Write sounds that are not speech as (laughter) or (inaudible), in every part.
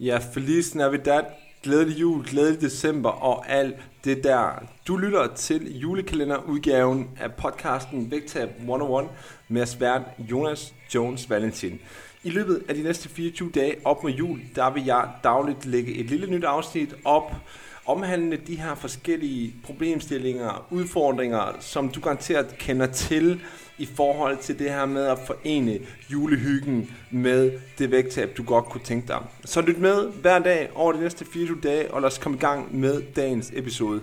Ja, Feliz Navidad, glædelig jul, glædelig december og alt det der. Du lytter til julekalenderudgaven af podcasten Vægtab 101 med svært Jonas Jones Valentin. I løbet af de næste 24 dage op mod jul, der vil jeg dagligt lægge et lille nyt afsnit op, omhandle de her forskellige problemstillinger, udfordringer, som du garanteret kender til i forhold til det her med at forene julehyggen med det vægttab, du godt kunne tænke dig. Så lyt med hver dag over de næste 24 dage, og lad os komme i gang med dagens episode.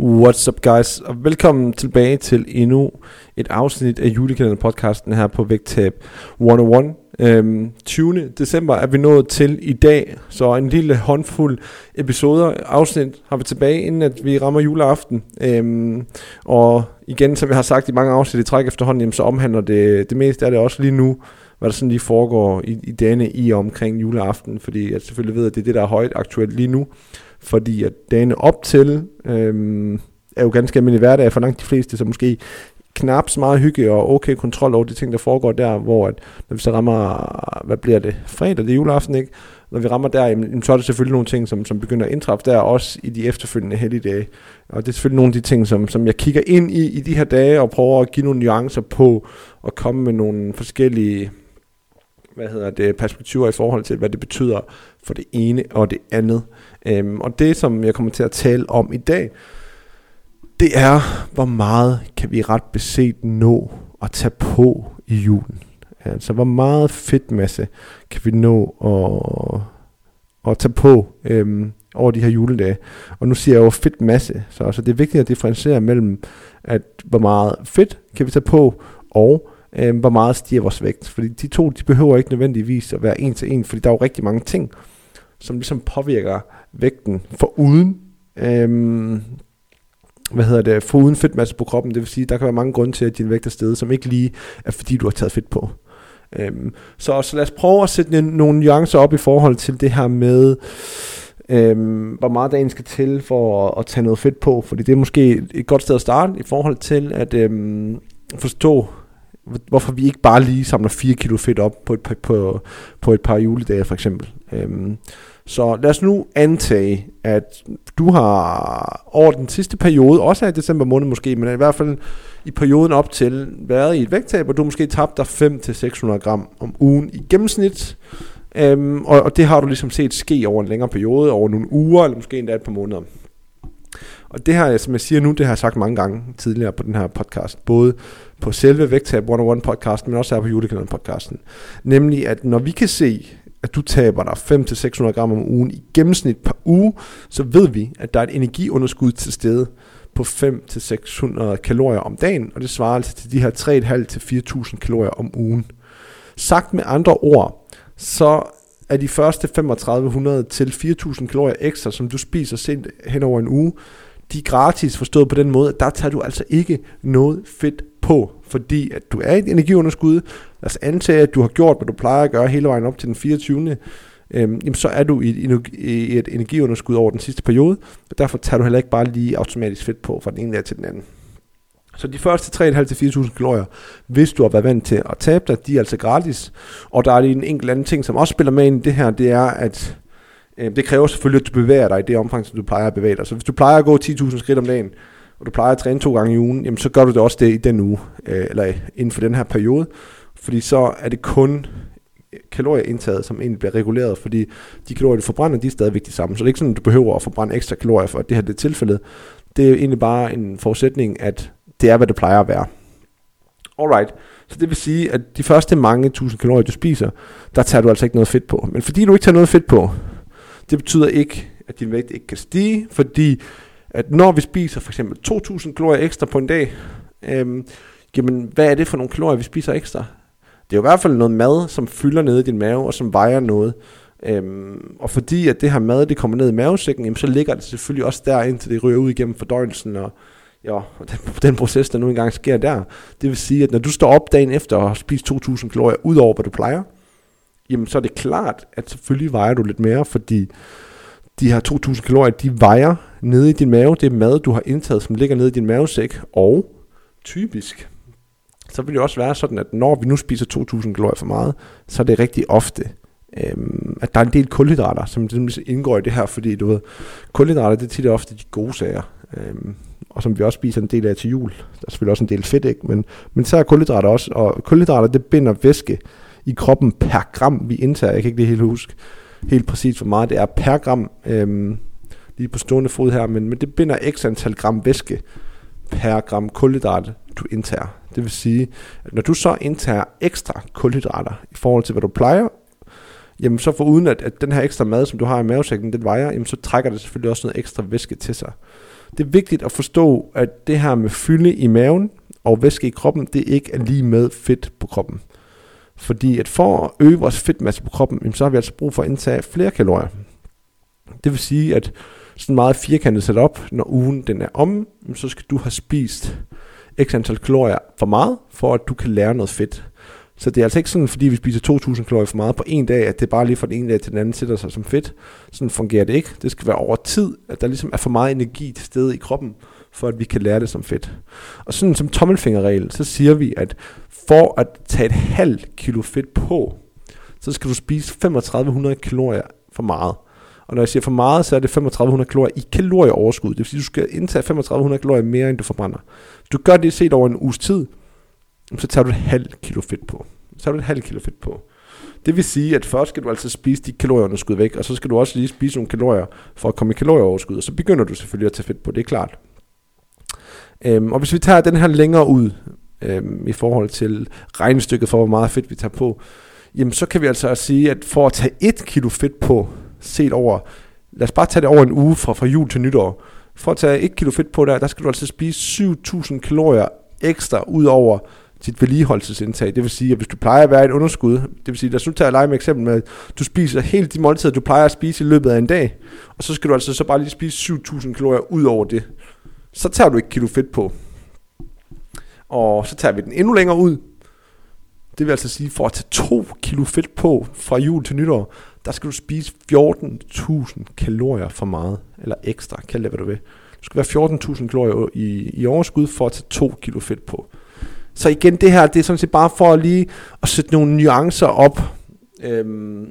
What's up guys, og velkommen tilbage til endnu et afsnit af julekalender podcasten her på Vægtab 101. Øhm, 20. december er vi nået til i dag, så en lille håndfuld episoder, afsnit har vi tilbage, inden at vi rammer juleaften. Øhm, og igen, som jeg har sagt i mange afsnit i træk efterhånden, jamen, så omhandler det, det meste af det også lige nu, hvad der sådan lige foregår i, i dagene i og omkring juleaften, fordi jeg selvfølgelig ved, at det er det, der er højt aktuelt lige nu, fordi at dagene op til øhm, er jo ganske almindelig hverdag for langt de fleste, så måske knap så meget hygge og okay kontrol over de ting, der foregår der, hvor at, når vi så rammer, hvad bliver det, fredag, det er juleaften, ikke? Når vi rammer der, jamen, så er det selvfølgelig nogle ting, som, som begynder at indtræffe der, også i de efterfølgende helligdage. Og det er selvfølgelig nogle af de ting, som, som jeg kigger ind i i de her dage, og prøver at give nogle nuancer på, og komme med nogle forskellige hvad hedder det, perspektiver i forhold til, hvad det betyder for det ene og det andet. Øhm, og det, som jeg kommer til at tale om i dag, det er, hvor meget kan vi ret beset nå at tage på i julen. Altså, hvor meget fedtmasse kan vi nå at, at tage på øhm, over de her juledage. Og nu siger jeg jo fedtmasse, så altså, det er vigtigt at differentiere mellem, at hvor meget fedt kan vi tage på, og øhm, hvor meget stiger vores vægt. Fordi de to, de behøver ikke nødvendigvis at være en til en, fordi der er jo rigtig mange ting, som ligesom påvirker vægten for uden øhm, hvad hedder det, foruden fedtmasse på kroppen. Det vil sige, der kan være mange grunde til, at din vægt er steget, som ikke lige er fordi, du har taget fedt på. Øhm, så, så lad os prøve at sætte nogle nuancer op i forhold til det her med, øhm, hvor meget dagen skal til for at, at tage noget fedt på. Fordi det er måske et godt sted at starte i forhold til at øhm, forstå, hvorfor vi ikke bare lige samler 4 kilo fedt op på et, par, på, på et par juledage for eksempel. Øhm, så lad os nu antage, at du har over den sidste periode, også i december måned måske, men i hvert fald i perioden op til, været i et vægttab, og du måske tabt dig 5-600 gram om ugen i gennemsnit. Øhm, og, og det har du ligesom set ske over en længere periode, over nogle uger, eller måske endda et par måneder. Og det her, som jeg siger nu, det har jeg sagt mange gange tidligere på den her podcast, både på selve Vægtab 101 podcasten, men også her på julekalenderen podcasten. Nemlig, at når vi kan se, at du taber dig 5-600 gram om ugen i gennemsnit per uge, så ved vi, at der er et energiunderskud til stede på 5-600 kalorier om dagen, og det svarer altså til de her 3.500-4.000 kalorier om ugen. Sagt med andre ord, så er de første 3500 til 4.000 kalorier ekstra, som du spiser sent hen over en uge, de er gratis forstået på den måde, at der tager du altså ikke noget fedt på, fordi at du er i et energiunderskud. Lad os antage, at du har gjort, hvad du plejer at gøre hele vejen op til den 24. Øhm, jamen så er du i et, i et energiunderskud over den sidste periode, og derfor tager du heller ikke bare lige automatisk fedt på fra den ene dag til den anden. Så de første 3.500-4.000 kalorier, hvis du har været vant til at tabe dig, de er altså gratis. Og der er en enkelt anden ting, som også spiller med ind i det her, det er, at øh, det kræver selvfølgelig, at du bevæger dig i det omfang, som du plejer at bevæge dig. Så hvis du plejer at gå 10.000 skridt om dagen, og du plejer at træne to gange i ugen, jamen så gør du det også det i den uge, øh, eller inden for den her periode, fordi så er det kun øh, kalorieindtaget, som egentlig bliver reguleret, fordi de kalorier, du forbrænder, de er stadigvæk de samme. Så det er ikke sådan, at du behøver at forbrænde ekstra kalorier for, at det her det er tilfældet. Det er egentlig bare en forudsætning, at det er, hvad det plejer at være. Alright. Så det vil sige, at de første mange tusind kalorier, du spiser, der tager du altså ikke noget fedt på. Men fordi du ikke tager noget fedt på, det betyder ikke, at din vægt ikke kan stige, fordi at når vi spiser for eksempel 2.000 kalorier ekstra på en dag, øhm, jamen hvad er det for nogle kalorier, vi spiser ekstra? Det er jo i hvert fald noget mad, som fylder ned i din mave, og som vejer noget. Øhm, og fordi at det her mad, det kommer ned i mavesækken, jamen, så ligger det selvfølgelig også der, indtil det ryger ud igennem fordøjelsen, og ja, den, (laughs) den proces, der nu engang sker der. Det vil sige, at når du står op dagen efter og har spist 2.000 kalorier ud over, hvad du plejer, jamen så er det klart, at selvfølgelig vejer du lidt mere, fordi de her 2.000 kalorier, de vejer nede i din mave. Det er mad, du har indtaget, som ligger nede i din mavesæk. Og typisk, så vil det også være sådan, at når vi nu spiser 2.000 kalorier for meget, så er det rigtig ofte øhm, at der er en del kulhydrater, som ligesom indgår i det her, fordi du ved, kulhydrater, det er tit og ofte de gode sager, øhm, og som vi også spiser en del af til jul. Der er selvfølgelig også en del fedt, ikke? Men, men så er kulhydrater også, og kulhydrater, det binder væske i kroppen per gram, vi indtager. Jeg kan ikke det helt huske helt præcis, hvor meget det er per gram, øhm, lige på stående fod her, men, men det binder x antal gram væske per gram kulhydrat, du indtager. Det vil sige, at når du så indtager ekstra kulhydrater i forhold til, hvad du plejer, jamen så for uden at, at den her ekstra mad, som du har i mavesækken, den vejer, jamen så trækker det selvfølgelig også noget ekstra væske til sig. Det er vigtigt at forstå, at det her med fylde i maven og væske i kroppen, det ikke er lige med fedt på kroppen. Fordi at for at øge vores fedtmasse på kroppen, jamen så har vi altså brug for at indtage flere kalorier. Det vil sige, at sådan meget firkantet sat op, når ugen den er om, så skal du have spist x antal kalorier for meget, for at du kan lære noget fedt. Så det er altså ikke sådan, fordi vi spiser 2.000 kalorier for meget på en dag, at det bare lige fra den ene dag til den anden sætter sig som fedt. Sådan fungerer det ikke. Det skal være over tid, at der ligesom er for meget energi til stede i kroppen, for at vi kan lære det som fedt. Og sådan som tommelfingerregel, så siger vi, at for at tage et halvt kilo fedt på, så skal du spise 3500 kalorier for meget. Og når jeg siger for meget, så er det 3500 kalorier i kalorieoverskud. Det vil sige, at du skal indtage 3500 kalorier mere, end du forbrænder. Hvis du gør det set over en uges tid, så tager du et halvt kilo fedt på. Så tager du et halvt kilo fedt på. Det vil sige, at først skal du altså spise de kalorieunderskud væk, og så skal du også lige spise nogle kalorier for at komme i kalorieoverskud, og så begynder du selvfølgelig at tage fedt på, det er klart. Øhm, og hvis vi tager den her længere ud, øhm, i forhold til regnestykket for, hvor meget fedt vi tager på, jamen så kan vi altså sige, at for at tage et kilo fedt på, set over, lad os bare tage det over en uge fra, fra jul til nytår, for at tage 1 kilo fedt på der, der skal du altså spise 7.000 kalorier ekstra ud over dit vedligeholdelsesindtag. Det vil sige, at hvis du plejer at være et underskud, det vil sige, lad os nu tage lege med eksempel med, at du spiser helt de måltider, du plejer at spise i løbet af en dag, og så skal du altså så bare lige spise 7.000 kalorier ud over det. Så tager du ikke kilo fedt på. Og så tager vi den endnu længere ud. Det vil altså sige, for at tage 2 kilo fedt på fra jul til nytår, der skal du spise 14.000 kalorier for meget, eller ekstra, kald det hvad du vil. Du skal være 14.000 kalorier i, i overskud for at tage 2 kilo fedt på. Så igen, det her, det er sådan set bare for lige at sætte nogle nuancer op, øhm,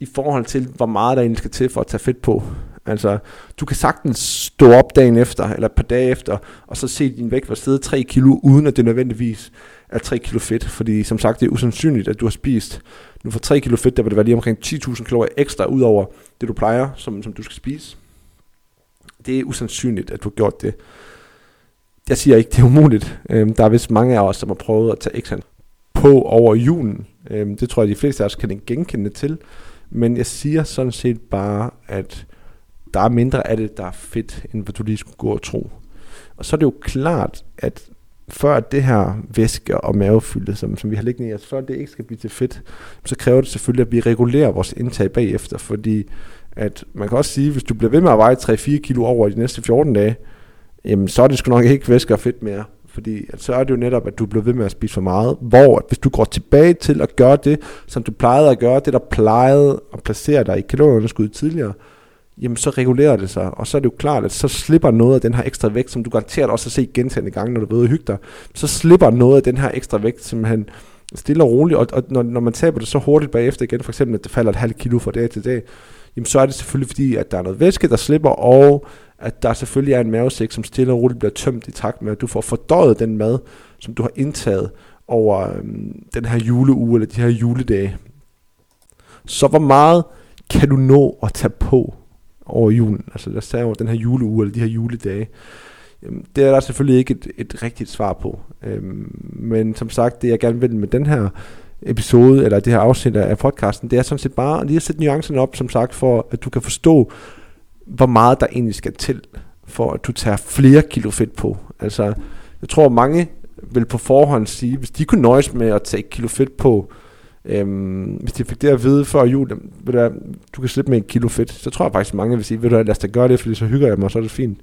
i forhold til, hvor meget der egentlig skal til for at tage fedt på. Altså, du kan sagtens stå op dagen efter, eller et par dage efter, og så se din vægt være stedet 3 kilo, uden at det nødvendigvis er 3 kilo fedt. Fordi som sagt, det er usandsynligt, at du har spist, nu for 3 kilo fedt, der vil det være lige omkring 10.000 kalorier ekstra, ud over det du plejer, som, som du skal spise. Det er usandsynligt, at du har gjort det. Jeg siger ikke, det er umuligt. Øhm, der er vist mange af os, som har prøvet at tage ekstra på over julen. Øhm, det tror jeg, de fleste af os kan genkende til. Men jeg siger sådan set bare, at der er mindre af det, der er fedt, end hvad du lige skulle gå og tro. Og så er det jo klart, at før det her væske og mavefylde, som, som vi har liggende i os, før det ikke skal blive til fedt, så kræver det selvfølgelig, at vi regulerer vores indtag bagefter, fordi at man kan også sige, hvis du bliver ved med at veje 3-4 kilo over de næste 14 dage, jamen så er det sgu nok ikke væske og fedt mere. Fordi at så er det jo netop, at du bliver ved med at spise for meget. Hvor at hvis du går tilbage til at gøre det, som du plejede at gøre, det der plejede at placere dig i kalorieunderskud tidligere, jamen så regulerer det sig. Og så er det jo klart, at så slipper noget af den her ekstra vægt, som du garanteret også har set gentagende gange, når du ved at hygge dig. Så slipper noget af den her ekstra vægt simpelthen stille og roligt. Og, og når, når man taber det så hurtigt bagefter igen, for eksempel at det falder et halvt kilo fra dag til dag, jamen så er det selvfølgelig fordi, at der er noget væske, der slipper, og at der selvfølgelig er en mavesæk, som stille og roligt bliver tømt i takt med, at du får fordøjet den mad, som du har indtaget over øhm, den her juleuge, eller de her juledage. Så hvor meget kan du nå at tage på over julen? Altså lad os tage over den her juleuge, eller de her juledage. Jamen, det er der selvfølgelig ikke et, et rigtigt svar på. Øhm, men som sagt, det jeg gerne vil med den her episode, eller det her afsnit af podcasten, det er sådan set bare lige at sætte nuancerne op, som sagt, for at du kan forstå, hvor meget der egentlig skal til, for at du tager flere kilo fedt på. Altså, jeg tror mange vil på forhånd sige, hvis de kunne nøjes med at tage et kilo fedt på, øhm, hvis de fik det at vide før jul, ved du, du kan slippe med et kilo fedt, så tror jeg faktisk, mange vil sige, ved du lad os da gøre det, fordi så hygger jeg mig, og så er det fint.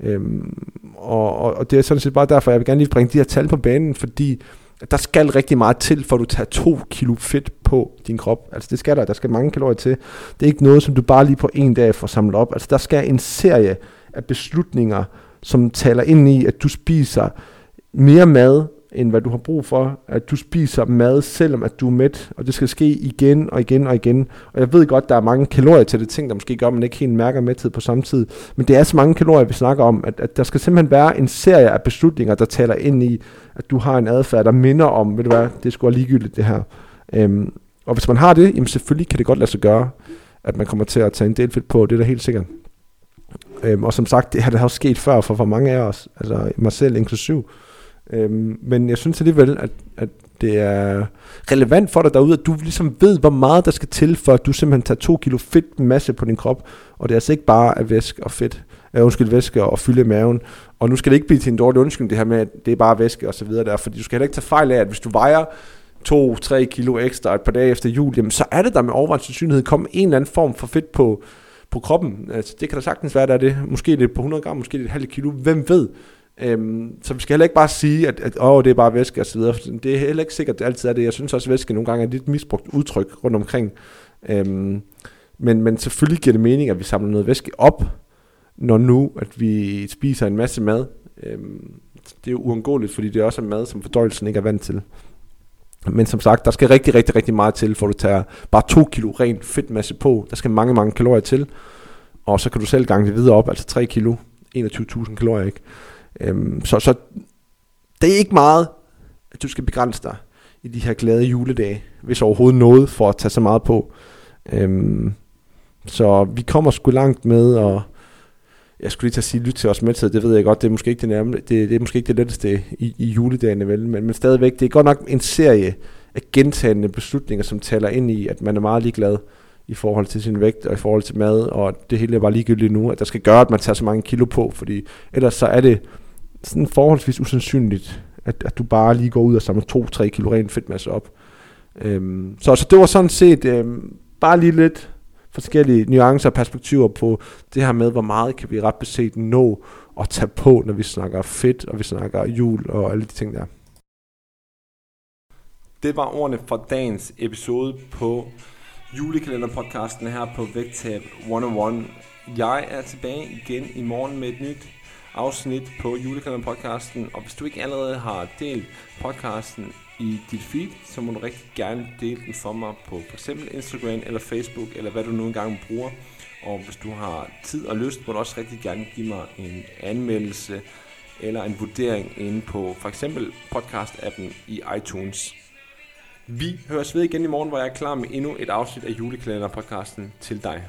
Øhm, og, og, og det er sådan set bare derfor, jeg vil gerne lige bringe de her tal på banen, fordi der skal rigtig meget til, for at du tager to kilo fedt på din krop. Altså det skal der, der skal mange kalorier til. Det er ikke noget, som du bare lige på en dag får samlet op. Altså der skal en serie af beslutninger, som taler ind i, at du spiser mere mad, end hvad du har brug for. At du spiser mad, selvom at du er mæt, og det skal ske igen og igen og igen. Og jeg ved godt, der er mange kalorier til det ting, der måske gør, at man ikke helt mærker mæthed på samme tid. Men det er så mange kalorier, vi snakker om, at, at der skal simpelthen være en serie af beslutninger, der taler ind i, at du har en adfærd, der minder om, ved du hvad, det skulle være ligegyldigt det her. Øhm, og hvis man har det, jamen selvfølgelig kan det godt lade sig gøre, at man kommer til at tage en del fedt på, det er da helt sikkert. Øhm, og som sagt, det har det også sket før for, for mange af os, altså mig selv inklusiv. Øhm, men jeg synes alligevel, at, at det er relevant for dig derude, at du ligesom ved, hvor meget der skal til, for at du simpelthen tager to kilo fedt masse på din krop. Og det er altså ikke bare af væske og fedt, uh, undskyld, væske og fylde maven. Og nu skal det ikke blive til en dårlig undskyldning, det her med, at det er bare væske og så videre der, fordi du skal heller ikke tage fejl af, at hvis du vejer 2-3 kilo ekstra et par dage efter jul, jamen så er det der med overvejende sandsynlighed komme en eller anden form for fedt på, på kroppen. Altså, det kan da sagtens være, der er det. Måske det på 100 gram, måske det et halvt kilo. Hvem ved? Øhm, så vi skal heller ikke bare sige, at, at åh, det er bare væske osv. Det er heller ikke sikkert, at det altid er det. Jeg synes også, at væske nogle gange er et lidt misbrugt udtryk rundt omkring. Øhm, men, men selvfølgelig giver det mening, at vi samler noget væske op, når nu, at vi spiser en masse mad. Øhm, det er jo uundgåeligt, fordi det er også mad, som fordøjelsen ikke er vant til. Men som sagt, der skal rigtig, rigtig, rigtig meget til, for du tager bare 2 kilo ren fedtmasse på. Der skal mange, mange kalorier til. Og så kan du selv gange det videre op, altså 3 kilo, 21.000 kalorier, ikke? Øhm, så, så det er ikke meget, at du skal begrænse dig i de her glade juledage, hvis overhovedet noget for at tage så meget på. Øhm, så vi kommer sgu langt med at jeg skulle lige tage at sige, lyt til os med det ved jeg godt, det er måske ikke det, nærmere, det, det er måske ikke det letteste i, i juledagene, vel, men, men stadigvæk, det er godt nok en serie af gentagende beslutninger, som taler ind i, at man er meget ligeglad i forhold til sin vægt og i forhold til mad, og det hele er bare ligegyldigt nu, at der skal gøre, at man tager så mange kilo på, fordi ellers så er det sådan forholdsvis usandsynligt, at, at du bare lige går ud og samler 2-3 kilo ren fedtmasse op. Øhm, så, så det var sådan set øhm, bare lige lidt forskellige nuancer og perspektiver på det her med, hvor meget kan vi ret beset nå at tage på, når vi snakker fedt, og vi snakker jul og alle de ting der. Det var ordene for dagens episode på julekalenderpodcasten her på Vægtab 101. Jeg er tilbage igen i morgen med et nyt afsnit på julekalenderpodcasten, og hvis du ikke allerede har delt podcasten i dit feed, så må du rigtig gerne dele den for mig på f.eks. Instagram eller Facebook, eller hvad du nu engang bruger. Og hvis du har tid og lyst, må du også rigtig gerne give mig en anmeldelse eller en vurdering inde på for eksempel podcast-appen i iTunes. Vi høres ved igen i morgen, hvor jeg er klar med endnu et afsnit af julekalender-podcasten til dig.